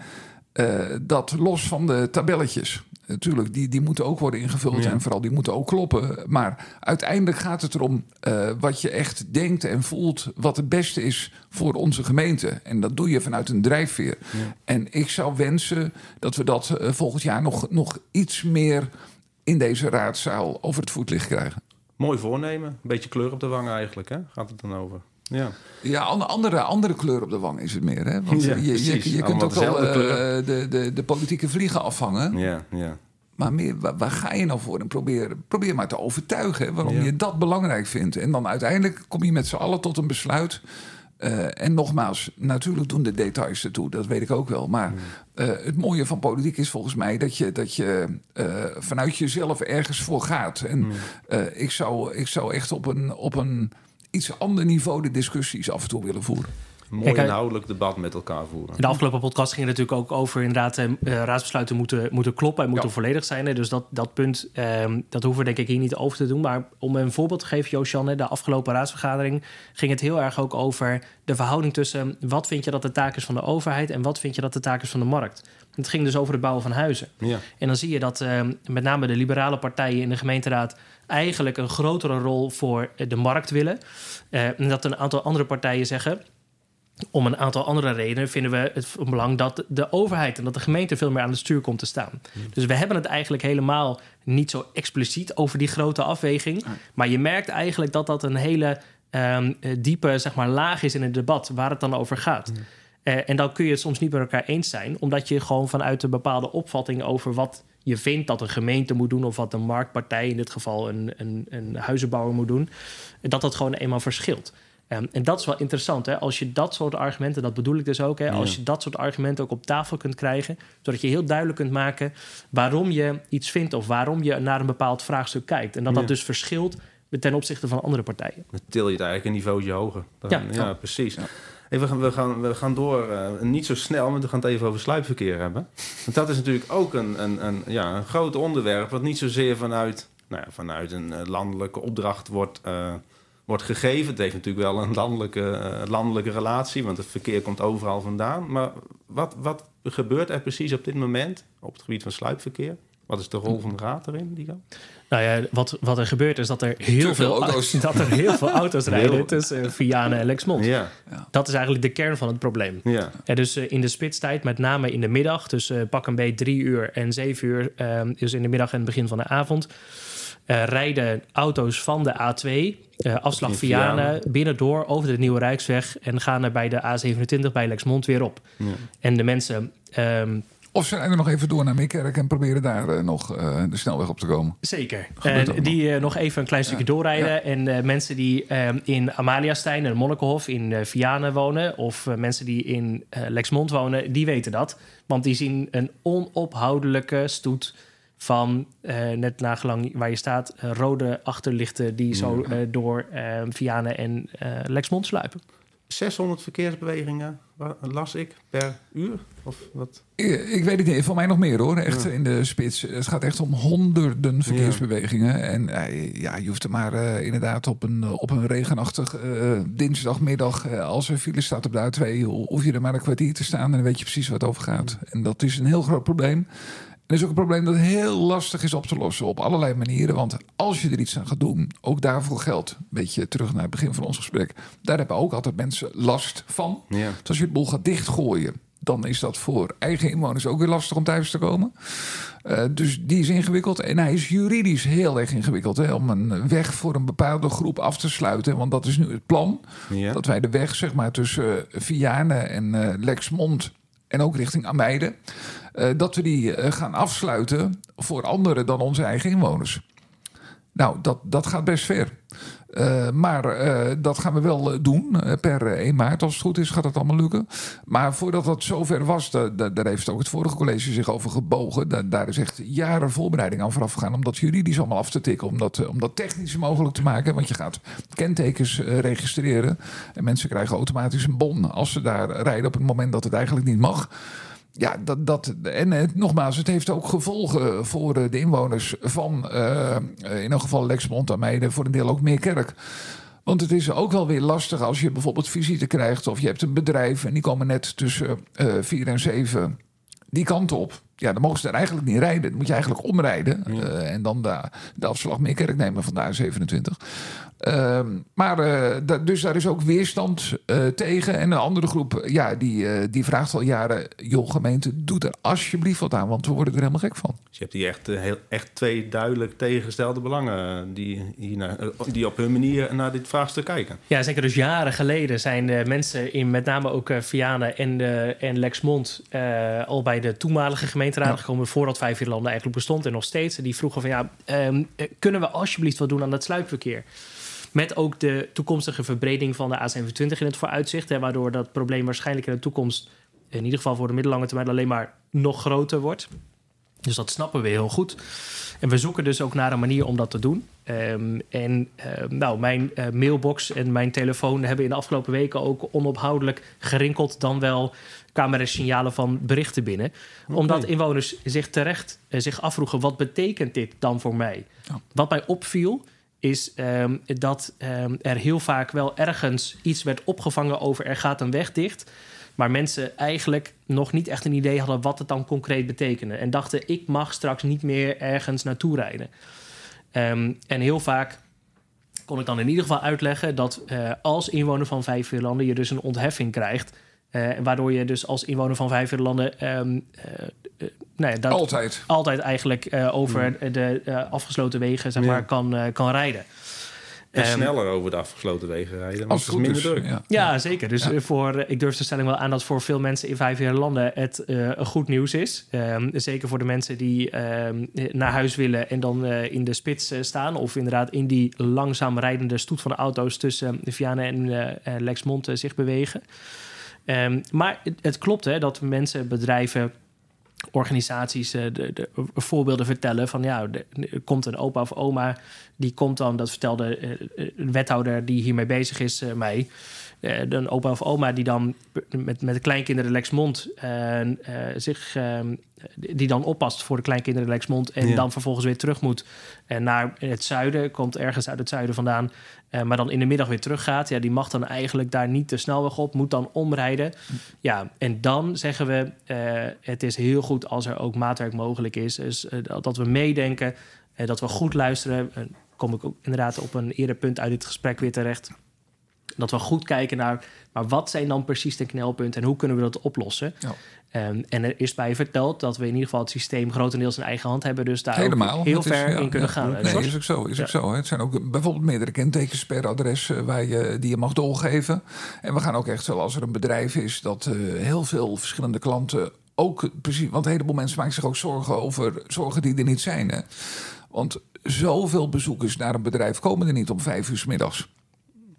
uh, dat los van de tabelletjes. Natuurlijk, die, die moeten ook worden ingevuld ja. en vooral die moeten ook kloppen. Maar uiteindelijk gaat het erom uh, wat je echt denkt en voelt, wat het beste is voor onze gemeente. En dat doe je vanuit een drijfveer. Ja. En ik zou wensen dat we dat uh, volgend jaar nog, nog iets meer in deze raadzaal over het voetlicht krijgen. Mooi voornemen. Een beetje kleur op de wangen eigenlijk, hè? Gaat het dan over? Ja, ja andere, andere kleur op de wang is het meer. Hè? Want ja, je, je, je kunt ook wel uh, de, de, de politieke vliegen afvangen. Ja, ja. Maar meer, waar, waar, ga je nou voor? En probeer, probeer maar te overtuigen waarom ja. je dat belangrijk vindt. En dan uiteindelijk kom je met z'n allen tot een besluit. Eh, en nogmaals, natuurlijk doen de details ertoe, dat weet ik ook wel. Maar eh, het mooie van politiek is volgens mij dat je, dat je eh, vanuit jezelf ergens voor gaat. En eh, ik, zou, ik zou echt op een, op een iets ander niveau de discussies af en toe willen voeren. Mooi Kijk, inhoudelijk debat met elkaar voeren. In de afgelopen podcast ging het natuurlijk ook over inderdaad... eh, eh, raadsbesluiten moeten, moeten kloppen en moeten Ja. volledig zijn. Hè. Dus dat, dat punt, ehm, dat hoeven we denk ik hier niet over te doen. Maar om een voorbeeld te geven, Josjan... de afgelopen raadsvergadering ging het heel erg ook over... de verhouding tussen wat vind je dat de taak is van de overheid... en wat vind je dat de taak is van de markt. Het ging dus over het bouwen van huizen. Ja. En dan zie je dat ehm, met name de liberale partijen in de gemeenteraad eigenlijk een grotere rol voor de markt willen. Eh, en dat een aantal andere partijen zeggen. Om een aantal andere redenen vinden we het van belang dat de overheid en dat de gemeente veel meer aan het stuur komt te staan. Dus we hebben het eigenlijk helemaal niet zo expliciet over die grote afweging. Maar je merkt eigenlijk dat dat een hele ehm, eh, diepe zeg maar, laag is in het debat waar het dan over gaat. Eh, en dan kun je het soms niet met elkaar eens zijn, omdat je gewoon vanuit een bepaalde opvatting over wat je vindt dat een gemeente moet doen, of wat een marktpartij, in dit geval een, een, een huizenbouwer moet doen, dat dat gewoon eenmaal verschilt. Ehm, en dat is wel interessant, hè? als je dat soort argumenten, dat bedoel ik dus ook, hè? als je dat soort argumenten ook op tafel kunt krijgen, zodat je heel duidelijk kunt maken waarom je iets vindt of waarom je naar een bepaald vraagstuk kijkt. En dat Ja. dat dus verschilt ten opzichte van andere partijen. Dan til je het eigenlijk een niveautje hoger. Dan- Ja. ja, precies. Hey, we, gaan, we, gaan, we gaan door, eh, niet zo snel, maar we gaan het even over sluipverkeer hebben. Want dat is natuurlijk ook een, een, een, ja, een groot onderwerp... wat niet zozeer vanuit, nou ja, vanuit een eh, landelijke opdracht wordt, eh, wordt gegeven. Het heeft natuurlijk wel een landelijke, landelijke relatie... want het verkeer komt overal vandaan. Maar wat, wat gebeurt er precies op dit moment op het gebied van sluipverkeer? Wat is de rol van de raad erin, Diego? Nou ja, wat, wat er gebeurt is dat er heel, veel veel, auto's. *laughs* dat er heel veel auto's rijden Heel- tussen Vianen en Lexmond. Ja, Dat is eigenlijk de kern van het probleem. ja. Ja, dus eh, in de spitstijd, met name in de middag, tussen eh, pak een beet drie uur en zeven uur, ehm, dus in de middag en het begin van de avond, eh, rijden auto's van de A2, eh, afslag Vianen, Vianen. binnendoor over de Nieuwe Rijksweg en gaan er bij de A27 bij Lexmond weer op. Ja. En de mensen, ehm, Of ze rijden nog even door naar Meerkerk en proberen daar eh, nog eh, de snelweg op te komen. Zeker. En die eh, nog even een klein stukje doorrijden. En eh, mensen die eh, in Amaliastein en Monnikenhof in eh Vianen wonen... of eh, mensen die in eh, Lexmond wonen, die weten dat. Want die zien een onophoudelijke stoet van, eh, net nagelang waar je staat... eh, rode achterlichten die zo eh, door eh, Vianen en eh, Lexmond sluipen. 600 verkeersbewegingen las ik per uur? Of wat? Ik, ik weet het niet, voor mij nog meer hoor. Echt in de spits. Het gaat echt om honderden verkeersbewegingen. En eh, ja, je hoeft er maar eh, inderdaad op een, op een regenachtig eh, dinsdagmiddag... eh, als er file staat op de A2, ho- hoef je er maar een kwartier te staan... en dan weet je precies wat over gaat. En dat is een heel groot probleem. En dat is ook een probleem dat heel lastig is op te lossen op allerlei manieren. Want als je er iets aan gaat doen, ook daarvoor geldt. Een beetje terug naar het begin van ons gesprek. Daar hebben ook altijd mensen last van. Ja. Dus als je het boel gaat dichtgooien, dan is dat voor eigen inwoners ook weer lastig om thuis te komen. Eh, dus die is ingewikkeld. En hij is juridisch heel erg ingewikkeld. Hè, om een weg voor een bepaalde groep af te sluiten. Want dat is nu het plan. Ja. Dat wij de weg zeg maar, tussen uh, Vianen en uh, Lexmond en ook richting Ameide... Uh, dat we die uh, gaan afsluiten voor anderen dan onze eigen inwoners. Nou, dat, dat gaat best ver. Uh, maar dat gaan we wel doen per 1 maart. Als het goed is, gaat het allemaal lukken. Maar voordat dat zover was, da, da, daar heeft ook het vorige college zich over gebogen. Da, daar is echt jaren voorbereiding aan vooraf gegaan om dat juridisch allemaal af te tikken. Om dat technisch mogelijk te maken. Want je gaat kentekens registreren. En mensen krijgen automatisch een bon als ze daar rijden op het moment dat het eigenlijk niet mag. Ja, dat, dat, en het, nogmaals, het heeft ook gevolgen voor de inwoners van uh, in elk geval Lexmond aan Meijden, voor een deel ook Meerkerk. Want het is ook wel weer lastig als je bijvoorbeeld visite krijgt of je hebt een bedrijf en die komen net tussen 4 en 7 die kant op. Ja, dan mogen ze er eigenlijk niet rijden. Dan moet je eigenlijk omrijden. Ja. Uh, en dan de, de afslag Meerkerk nemen van de A27. Uh, maar uh, da, dus daar is ook weerstand uh, tegen. En een andere groep, ja, die, uh, die vraagt al jaren... joh, gemeente, doe er alsjeblieft wat aan... want we worden er helemaal gek van. Dus je hebt hier echt, heel, echt twee duidelijk tegengestelde belangen... Die, hier naar, die op hun manier naar dit vraagstuk kijken. Ja, zeker. Dus jaren geleden zijn mensen in met name ook Vianen en, en Lexmond... al bij de toenmalige gemeenteraad ja. gekomen... voordat Vijf landen eigenlijk bestond en nog steeds. En die vroegen van, ja, um, kunnen we alsjeblieft wat doen aan dat sluipverkeer? Met ook de toekomstige verbreding van de A27 in het vooruitzicht. Hè, waardoor dat probleem waarschijnlijk in de toekomst, in ieder geval voor de middellange termijn, alleen maar nog groter wordt. Dus dat snappen we heel goed. En we zoeken dus ook naar een manier om dat te doen. Ehm, en ehm, nou, mijn eh, mailbox en mijn telefoon hebben in de afgelopen weken ook onophoudelijk gerinkeld dan wel kwamen er signalen van berichten binnen. Omdat inwoners zich terecht eh, zich afvroegen: wat betekent dit dan voor mij? Wat mij opviel is ehm, dat ehm, er heel vaak wel ergens iets werd opgevangen over er gaat een weg dicht. Maar mensen eigenlijk nog niet echt een idee hadden wat het dan concreet betekende. En dachten, ik mag straks niet meer ergens naartoe rijden. Ehm, en heel vaak kon ik dan in ieder geval uitleggen dat eh, als inwoner van vijf landen je dus een ontheffing krijgt. Eh, waardoor je dus als inwoner van vijf landen ehm, eh, eh, nou ja, dat Altijd. altijd eigenlijk eh, over de eh, afgesloten wegen zeg Ja. maar, kan, kan rijden. En Ehm, sneller over de afgesloten wegen rijden. Want Als het is minder druk. Ja. Ja, zeker. Dus Ja. voor, ik durf de stelling wel aan dat voor veel mensen in vijf jaar landen het eh, een goed nieuws is. Ehm, zeker voor de mensen die ehm, naar huis willen en dan eh, in de spits staan. Of inderdaad in die langzaam rijdende stoet van de auto's tussen uh, Vianen en Lexmond zich bewegen. Ehm, maar het, klopt hè, dat mensen, bedrijven, organisaties eh, de, de voorbeelden vertellen van ja, er komt een opa of oma die komt dan, dat vertelde eh, eh, een wethouder die hiermee bezig is eh, mij. Een opa of oma die dan met, met de kleinkinderen Lexmond zich, eh, die dan oppast voor de kleinkinderen Lexmond en Ja. dan vervolgens weer terug moet eh, naar het zuiden, komt ergens uit het zuiden vandaan, eh, maar dan in de middag weer teruggaat. Ja, die mag dan eigenlijk daar niet de snelweg op, moet dan omrijden. Ja, en dan zeggen we, eh, het is heel goed als er ook maatwerk mogelijk is. Dus eh, dat we meedenken, eh, dat we goed luisteren. Eh, kom ik ook inderdaad op een eerder punt uit dit gesprek weer terecht. Dat we goed kijken naar, maar wat zijn dan precies de knelpunten en hoe kunnen we dat oplossen? Ja. Ehm, en er is bij verteld dat we in ieder geval het systeem grotendeels in eigen hand hebben. Dus daar Helemaal. heel is- ver ja, in kunnen ja. gaan. Nee, is ook zo. Is Ja. ook zo hè. Het zijn ook bijvoorbeeld meerdere kentekens per adres eh, waar je, die je mag doorgeven. En we gaan ook echt zo als er een bedrijf is dat eh, heel veel verschillende klanten ook precies. Want een heleboel mensen maken zich ook zorgen over zorgen die er niet zijn. Hè. Want zoveel bezoekers naar een bedrijf komen er niet om vijf uur 's middags.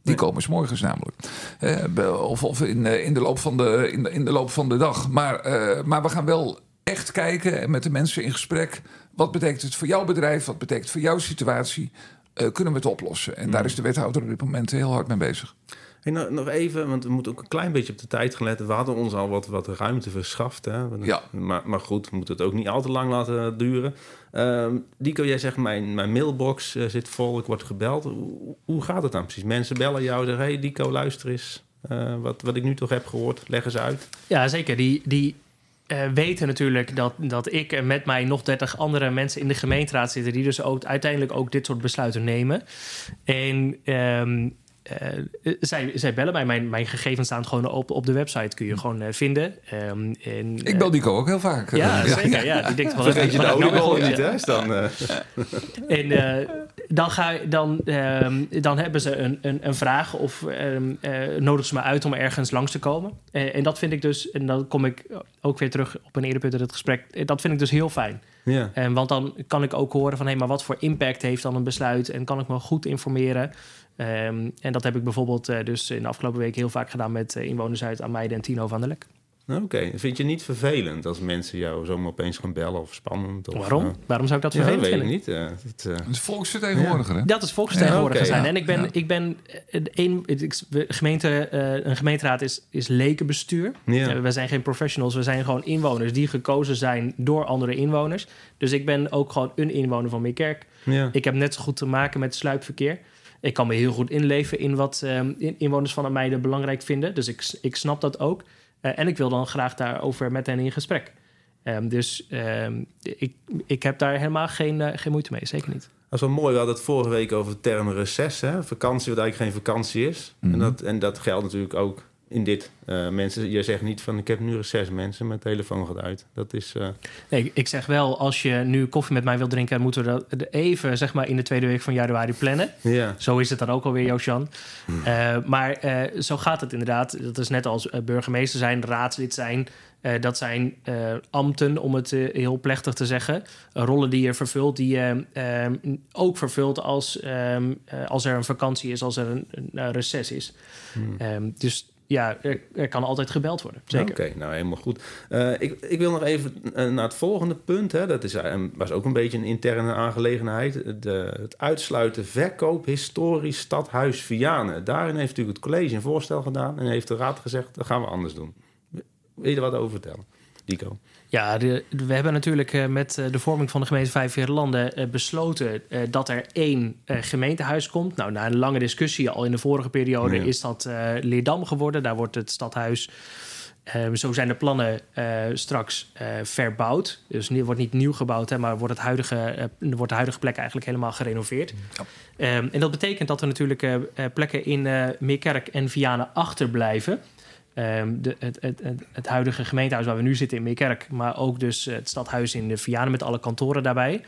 Die komen 's morgens namelijk. Eh, of of in, eh, in, de loop van de, in, de, in de loop van de dag. Maar, eh, maar we gaan wel echt kijken en met de mensen in gesprek. Wat betekent het voor jouw bedrijf? Wat betekent het voor jouw situatie? Kunnen we het oplossen? En daar is de wethouder op dit moment heel hard mee bezig. Hey, nou, nog even, want we moeten ook een klein beetje op de tijd gaan letten. We hadden ons al wat, wat ruimte verschaft. Hè? Ja. Maar, maar goed, we moeten het ook niet al te lang laten duren. Ehm Dico, jij zegt, mijn, mijn mailbox eh, zit vol, ik word gebeld. Hoe, hoe gaat het dan precies? Mensen bellen jou en zeggen, hey Dico, luister eens. Eh, wat, wat ik nu toch heb gehoord, leg eens uit. Ja, zeker. Die, die eh, weten natuurlijk dat, dat ik en met mij nog 30 andere mensen in de gemeenteraad zitten... die dus ook uiteindelijk ook dit soort besluiten nemen. En ehm, eh, zij, zij bellen mij. Mijn, mijn gegevens staan gewoon op, op de website. Kun je gewoon eh, vinden. Ehm, en, Ik bel Dico ook heel vaak. Ja, *laughs* Eh, zeker. Ja, die denkt wel... Vergeet je de ik nou niet, gehoord? hè? Is Dan, eh, *laughs* En eh, dan, ga, dan, ehm, dan hebben ze een, een, een vraag of eh, nodigen ze me uit om ergens langs te komen. Eh, en dat vind ik dus, en dan kom ik ook weer terug op een eerder punt in het gesprek, eh, dat vind ik dus heel fijn. ja. En want dan kan ik ook horen van, hé, maar wat voor impact heeft dan een besluit? En kan ik me goed informeren? Ehm, en dat heb ik bijvoorbeeld eh, dus in de afgelopen week heel vaak gedaan met eh, inwoners uit Ameide en Tino van der Lek. Oké, vind je niet vervelend als mensen jou zomaar opeens gaan bellen of spannend? Of, Waarom? eh, Waarom zou ik dat ja, dat vervelend weet ik vinden? niet. eh, het, eh, Het is volksvertegenwoordiger, hè? Dat is volksvertegenwoordiger Ja, zijn. ja. En ik ben, Ja. ik ben een, ik- gemeente, eh, een gemeenteraad is, is lekenbestuur. Ja. We zijn geen professionals, we zijn gewoon inwoners die gekozen zijn door andere inwoners. Dus ik ben ook gewoon een inwoner van Meerkerk. ja. Ik heb net zo goed te maken met sluipverkeer. Ik kan me heel goed inleven in wat eh, in- inwoners van Ameide belangrijk vinden. Dus ik, ik snap dat ook. Eh, en ik wil dan graag daarover met hen in gesprek. Ehm, dus ehm, ik, ik heb daar helemaal geen, eh, geen moeite mee, zeker niet. Dat is wel mooi. We hadden het vorige week over de term reces. Hè? Vakantie, wat eigenlijk geen vakantie is. Mhm. en, dat, en dat geldt natuurlijk ook in dit. Eh, mensen, je zegt niet van ik heb nu reces mensen. Mijn telefoon gaat uit. Dat is... eh, Nee, ik- zeg wel, als je nu koffie met mij wilt drinken, moeten we dat even zeg maar, in de tweede week van januari plannen. ja. Zo is het dan ook alweer, Josjan. Eh, maar zo gaat het inderdaad. Dat is net als burgemeester zijn, raadslid zijn. Dat zijn ambten, om het heel plechtig te zeggen. Uh, rollen die je vervult, die je ehm, ook vervult als, ehm, eh, als er een vakantie is, als er een, reces is. Hmm. Ehm, dus ja, er, kan altijd gebeld worden. Zeker. Oké, nou helemaal goed. Uh, ik, ik wil nog even uh, naar het volgende punt. Hè. Dat is, uh, was ook een beetje een interne aangelegenheid. De, het uitsluiten verkoop historisch stadhuis Vianen. Daarin heeft natuurlijk het college een voorstel gedaan en heeft de raad gezegd: dat gaan we anders doen. Wil je er wat over vertellen, Ja, de, we hebben natuurlijk uh, met de vorming van de gemeente Vijf Landen uh, besloten dat er één gemeentehuis komt. Nou, na een lange discussie al in de vorige periode ja. is dat Leerdam geworden. Daar wordt het stadhuis. Ehm, zo zijn de plannen straks verbouwd. Dus het wordt niet nieuw gebouwd, hè, maar wordt, het huidige, wordt de huidige plek eigenlijk helemaal gerenoveerd. Ja. Um, en dat betekent dat er natuurlijk plekken in Meerkerk en Vianen achterblijven. Um, de, het, het, het, het, huidige gemeentehuis waar we nu zitten in Meerkerk, maar ook dus het stadhuis in de Vianen met alle kantoren daarbij.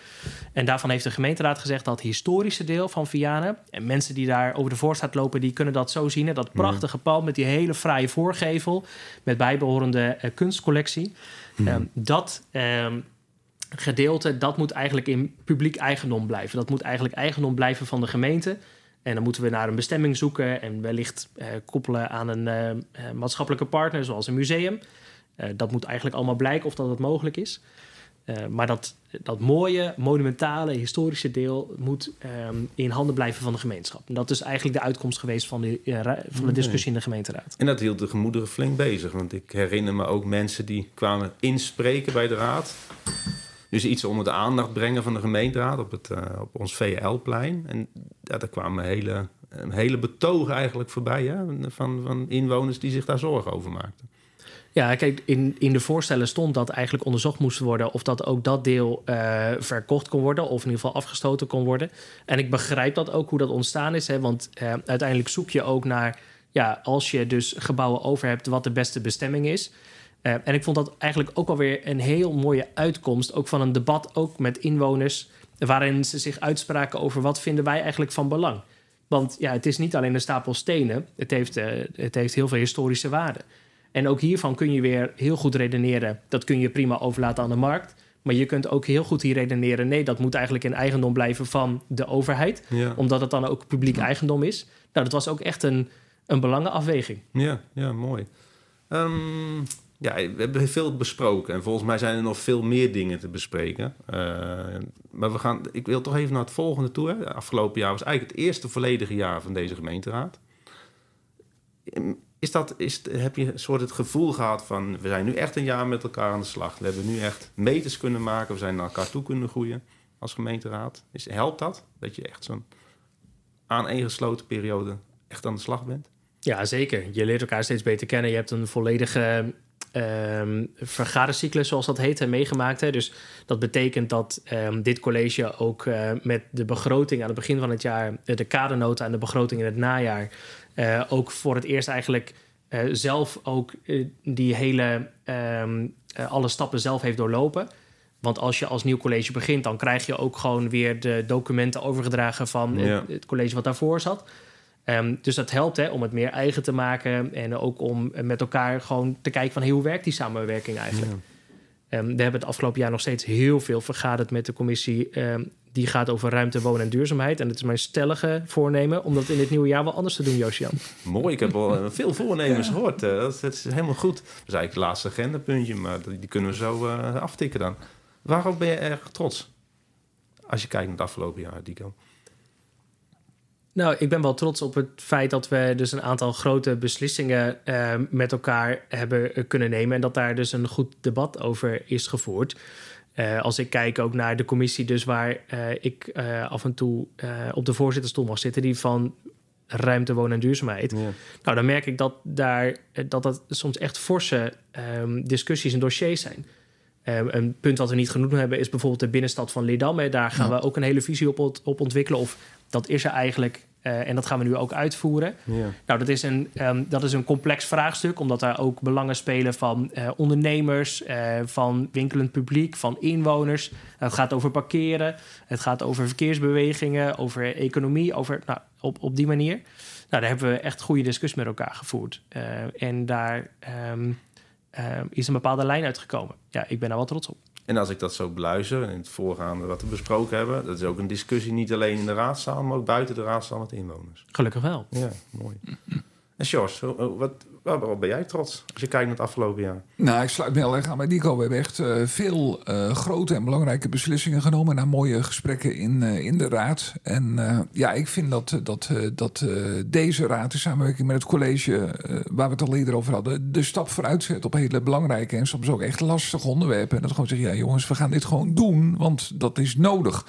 En daarvan heeft de gemeenteraad gezegd dat het historische deel van Vianen, en mensen die daar over de voorstaat lopen, die kunnen dat zo zien. Hè, dat prachtige pand met die hele fraaie voorgevel, met bijbehorende uh, kunstcollectie. Mm. Um, dat um, gedeelte, dat moet eigenlijk in publiek eigendom blijven. Dat moet eigenlijk eigendom blijven van de gemeente. En dan moeten we naar een bestemming zoeken en wellicht uh, koppelen aan een uh, maatschappelijke partner, zoals een museum. Uh, dat moet eigenlijk allemaal blijken of dat het mogelijk is. maar dat, dat mooie, monumentale, historische deel moet um, in handen blijven van de gemeenschap. En dat is eigenlijk de uitkomst geweest van de, van de discussie in de gemeenteraad. En dat hield de gemoederen flink bezig. Want ik herinner me ook mensen die kwamen inspreken bij de raad. Dus iets onder de aandacht brengen van de gemeenteraad op, het, uh, op ons VL-plein. En daar kwamen hele, een hele betogen eigenlijk voorbij hè, van, van inwoners die zich daar zorgen over maakten. Ja, kijk, in, in de voorstellen stond dat eigenlijk onderzocht moest worden of dat ook dat deel uh, verkocht kon worden, of in ieder geval afgestoten kon worden. En ik begrijp dat ook hoe dat ontstaan is, hè, want uiteindelijk zoek je ook naar, ja, als je dus gebouwen over hebt, wat de beste bestemming is. Uh, en ik vond dat eigenlijk ook alweer een heel mooie uitkomst, ook van een debat, ook met inwoners, waarin ze zich uitspraken over wat vinden wij eigenlijk van belang. Want ja, het is niet alleen een stapel stenen, het heeft, uh, het heeft heel veel historische waarde. En ook hiervan kun je weer heel goed redeneren, dat kun je prima overlaten aan de markt. Maar je kunt ook heel goed hier redeneren, nee, dat moet eigenlijk in eigendom blijven van de overheid, ja. omdat het dan ook publiek eigendom is. Nou, dat was ook echt een, een belangenafweging. Ja, ja mooi. Um, ja, we hebben veel besproken en volgens mij zijn er nog veel meer dingen te bespreken. Uh, maar we gaan, ik wil toch even naar het volgende toe. Hè. Afgelopen jaar was eigenlijk het eerste volledige jaar van deze gemeenteraad. Is dat, is, heb je een soort het gevoel gehad van we zijn nu echt een jaar met elkaar aan de slag. We hebben nu echt meters kunnen maken, we zijn naar elkaar toe kunnen groeien als gemeenteraad. Is, helpt dat? Dat je echt zo'n aaneengesloten periode echt aan de slag bent? Ja, zeker. Je leert elkaar steeds beter kennen. Je hebt een volledige um, vergadercyclus, zoals dat heet, meegemaakt. Hè. Dus dat betekent dat um, dit college ook uh, met de begroting aan het begin van het jaar, de kadernota en de begroting in het najaar, uh, ook voor het eerst eigenlijk uh, zelf ook die hele, um, alle stappen zelf heeft doorlopen. Want als je als nieuw college begint, dan krijg je ook gewoon weer de documenten overgedragen van ja. het, het college wat daarvoor zat. Um, dus dat helpt hè, om het meer eigen te maken en ook om met elkaar gewoon te kijken van hey, hoe werkt die samenwerking eigenlijk. Ja. Um, we hebben het afgelopen jaar nog steeds heel veel vergaderd met de commissie um, die gaat over ruimte, wonen en duurzaamheid. En het is mijn stellige voornemen om dat in het nieuwe jaar wel anders te doen, Josian. Mooi, ik heb al veel voornemens ja. gehoord. Uh, dat, dat, is helemaal goed. Dat is eigenlijk het laatste agendapuntje, maar die kunnen we zo uh, aftikken dan. Waarop ben je erg trots? Als je kijkt naar het afgelopen jaar, Dico. Nou, ik ben wel trots op het feit dat we dus een aantal grote beslissingen uh, met elkaar hebben kunnen nemen. En dat daar dus een goed debat over is gevoerd. Uh, als ik kijk ook naar de commissie, dus waar uh, ik af en toe op de voorzitterstoel mag zitten, die van ruimte, wonen en duurzaamheid. Ja. Nou, dan merk ik dat daar dat, dat soms echt forse um, discussies en dossiers zijn. Um, een punt wat we niet genoemd hebben is bijvoorbeeld de binnenstad van Lidam. Daar gaan ja. we ook een hele visie op, op ontwikkelen. Of dat is er eigenlijk. Uh, en dat gaan we nu ook uitvoeren. Ja. Nou, dat is, een, um, dat is een complex vraagstuk, omdat daar ook belangen spelen van uh, ondernemers, uh, van winkelend publiek, van inwoners. het gaat over parkeren, het gaat over verkeersbewegingen, over economie, over, nou, op, op die manier. Nou, daar hebben we echt goede discussie met elkaar gevoerd. en daar um, eh, is een bepaalde lijn uitgekomen. Ja, ik ben daar wel trots op. En als ik dat zo beluister, in het voorgaande wat we besproken hebben... dat is ook een discussie niet alleen in de raadzaal... maar ook buiten de raadzaal met inwoners. Gelukkig wel. Ja, mooi. En hoe- wat, waar ben jij trots als je kijkt naar het afgelopen jaar? Nou, ik sluit me heel erg aan bij Nico. We hebben echt eh, veel eh, grote en belangrijke beslissingen genomen... na mooie gesprekken in, eh, in de raad. En ja, ik vind dat, dat, dat deze raad in samenwerking met het college... waar we het al eerder over hadden... de stap vooruit zet op hele belangrijke... en soms ook echt lastige onderwerpen. En dat gewoon zeggen, ja jongens, we gaan dit gewoon doen... want dat is nodig.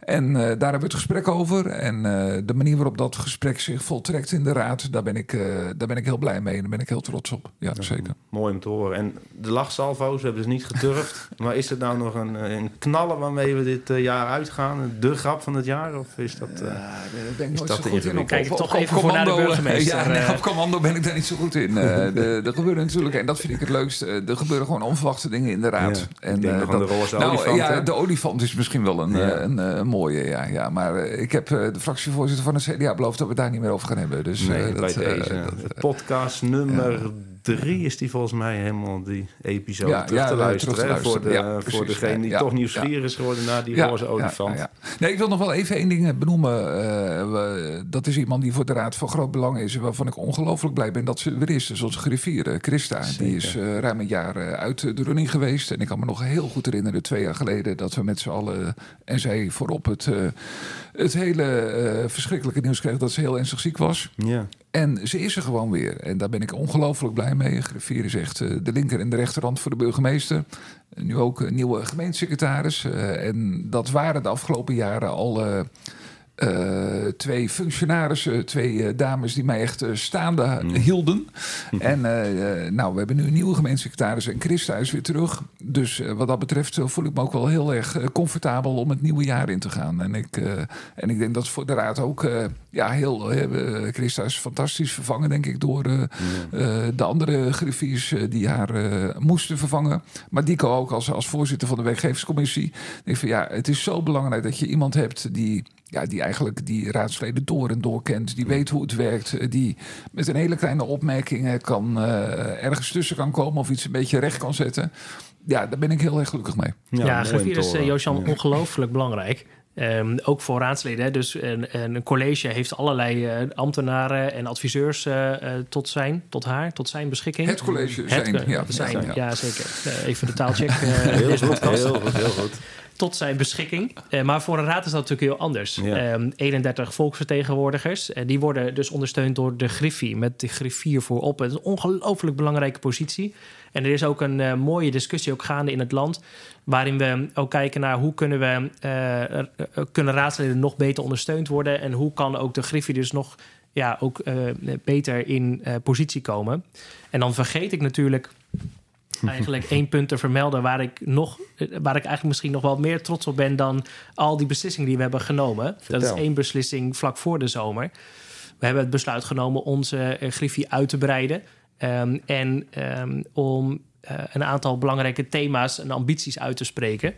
En daar hebben we het gesprek over. En de manier waarop dat gesprek zich voltrekt in de raad... daar ben ik, daar ben ik heel blij mee daar ben ik heel trots op. Ja, zeker. Mooi om te horen. En de lachsalvo's hebben ze niet geturfd. *laughs* maar is het nou nog een, eh, een knallen waarmee we dit eh, jaar uitgaan? De grap van het jaar? Of is dat... eh, Ja, daar ben ik Is nooit dat zo goed in. Op, Kijk op- toch op even voor naar de commando, burgemeester, *laughs* Ja, nee, op commando ben ik daar niet zo goed in. Eh, de, er gebeuren natuurlijk, en dat vind ik het leukste, er gebeuren gewoon onverwachte dingen in de raad. Ja, en, eh, aan de roze nou, olifant, Ja, hè? de olifant is misschien wel een, Ja. een, mooie, ja. ja maar ik heb de fractievoorzitter van het CDA beloofd dat we het daar niet meer over gaan hebben. Dus, nee, bij dat, eh, deze. dat- podcast nummer drie is die volgens mij helemaal die episode Ja, terug, ja, te eh, luisteren. terug te hè, voor, de, voor degene die toch nieuwsgierig is geworden naar die roze olifant. Nee, ik wil nog wel even één ding benoemen. Eh, dat is iemand die voor de Raad van Groot Belang is. Waarvan ik ongelooflijk blij ben dat ze weer is. Dus onze griffier, eh, Christa. Die is eh, ruim een jaar eh, uit de running geweest. En ik kan me nog heel goed herinneren, twee jaar geleden... dat we met z'n allen, en zij voorop, het, eh, het hele eh, verschrikkelijke nieuws kregen... dat ze heel ernstig ziek was. Ja. En ze is er gewoon weer. En daar ben ik ongelooflijk blij mee. Griffier is echt eh, de linker en de rechterhand voor de burgemeester. Nu ook een nieuwe gemeentesecretaris. Eh, en dat waren de afgelopen jaren al eh, twee functionarissen, twee eh, dames die mij echt eh, staande hielden. En eh, eh, nou, we hebben nu een nieuwe gemeentesecretaris en Christa is weer terug. Dus wat dat betreft voel ik me ook wel heel erg comfortabel om het nieuwe jaar in te gaan. En ik, en ik denk dat voor de raad ook ja, heel. Christa is fantastisch vervangen, denk ik, door de andere griffiers die haar moesten vervangen. Maar Dico ook als, als voorzitter van de werkgeverscommissie. Ik denk van ja, het is zo belangrijk dat je iemand hebt die. Ja, die eigenlijk die raadsleden door en door kent. Die weet hoe het werkt. eh, Die met een hele kleine opmerking eh, kan, eh, ergens tussen kan komen of iets een beetje recht kan zetten. Ja, daar ben ik heel erg gelukkig mee. Ja, griffier te is, Ja. ongelooflijk belangrijk. Ehm, ook voor raadsleden. Hè. Dus een, een college heeft allerlei eh, ambtenaren en adviseurs tot zijn, tot haar, tot zijn beschikking. Het college Het, zijn. ja, zijn, ja. ja, zeker. Even de taalcheck. Heel goed, heel goed, heel goed. Tot zijn beschikking. Eh, maar voor een raad is dat natuurlijk heel anders. Ja. Ehm, 31 volksvertegenwoordigers. En die worden dus ondersteund door de griffie. Met de griffier voorop. Het is een ongelooflijk belangrijke positie. En er is ook een eh, mooie discussie ook gaande in het land. Waarin we ook kijken naar hoe kunnen we eh, eh, kunnen raadsleden nog beter ondersteund worden. En hoe kan ook de griffie dus nog ja, ook eh, beter in eh, positie komen. En dan vergeet ik natuurlijk *laughs* eigenlijk één punt te vermelden waar ik nog, waar ik eigenlijk misschien nog wel meer trots op ben dan al die beslissingen die we hebben genomen. Dat is één beslissing vlak voor de zomer. We hebben het besluit genomen onze eh, griffie uit te breiden. Ehm, en ehm, om eh, een aantal belangrijke thema's en ambities uit te spreken.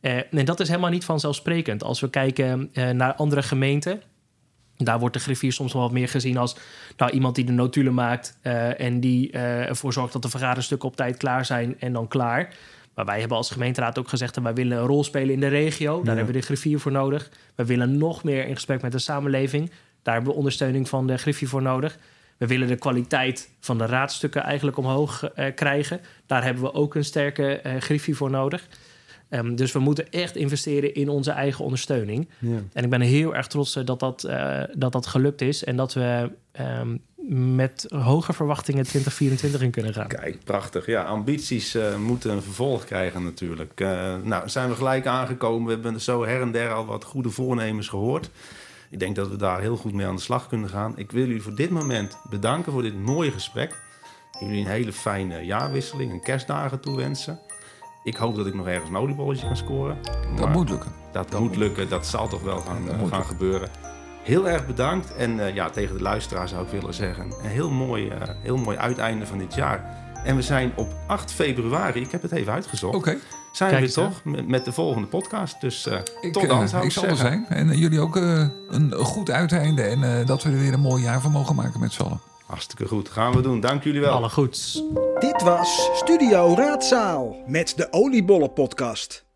Eh, en dat is helemaal niet vanzelfsprekend. Als we kijken naar andere gemeenten, daar wordt de griffier soms wel wat meer gezien als nou, iemand die de notulen maakt eh, en die eh, ervoor zorgt dat de vergaderstukken op tijd klaar zijn en dan klaar. Maar wij hebben als gemeenteraad ook gezegd dat wij willen een rol spelen in de regio. Daar hebben we de griffier voor nodig. We willen nog meer in gesprek met de samenleving. Daar hebben we ondersteuning van de griffier voor nodig. We willen de kwaliteit van de raadstukken eigenlijk omhoog eh, krijgen. Daar hebben we ook een sterke eh griffier voor nodig. Ehm, dus we moeten echt investeren in onze eigen ondersteuning. Ja. En ik ben heel erg trots eh, dat dat, eh, dat dat gelukt is. En dat we ehm, met hoge verwachtingen 2024 in kunnen gaan. Kijk, prachtig. Ja, ambities eh, moeten een vervolg krijgen natuurlijk. Eh, nou, zijn we gelijk aangekomen. We hebben zo her en der al wat goede voornemens gehoord. Ik denk dat we daar heel goed mee aan de slag kunnen gaan. Ik wil jullie voor dit moment bedanken voor dit mooie gesprek. Jullie een hele fijne jaarwisseling en kerstdagen toewensen. Ik hoop dat ik nog ergens een oliebolletje kan scoren. Dat moet lukken. dat moet lukken. Dat zal toch wel gaan, gaan gebeuren. Heel erg bedankt. En eh, ja, tegen de luisteraar zou ik willen zeggen... een heel mooi, eh, heel mooi uiteinde van dit jaar. En we zijn op 8 februari, ik heb het even uitgezocht... Oké, zijn Kijk we aan. toch met, met de volgende podcast. Dus eh, ik, tot dan zou ik, ik zal er zijn. En jullie ook eh, een goed uiteinde. En eh, dat we er weer een mooi jaar van mogen maken met z'n allen. Hartstikke goed, gaan we doen. Dank jullie wel. Alle goeds. Dit was Studio Raadzaal met de Oliebollen podcast.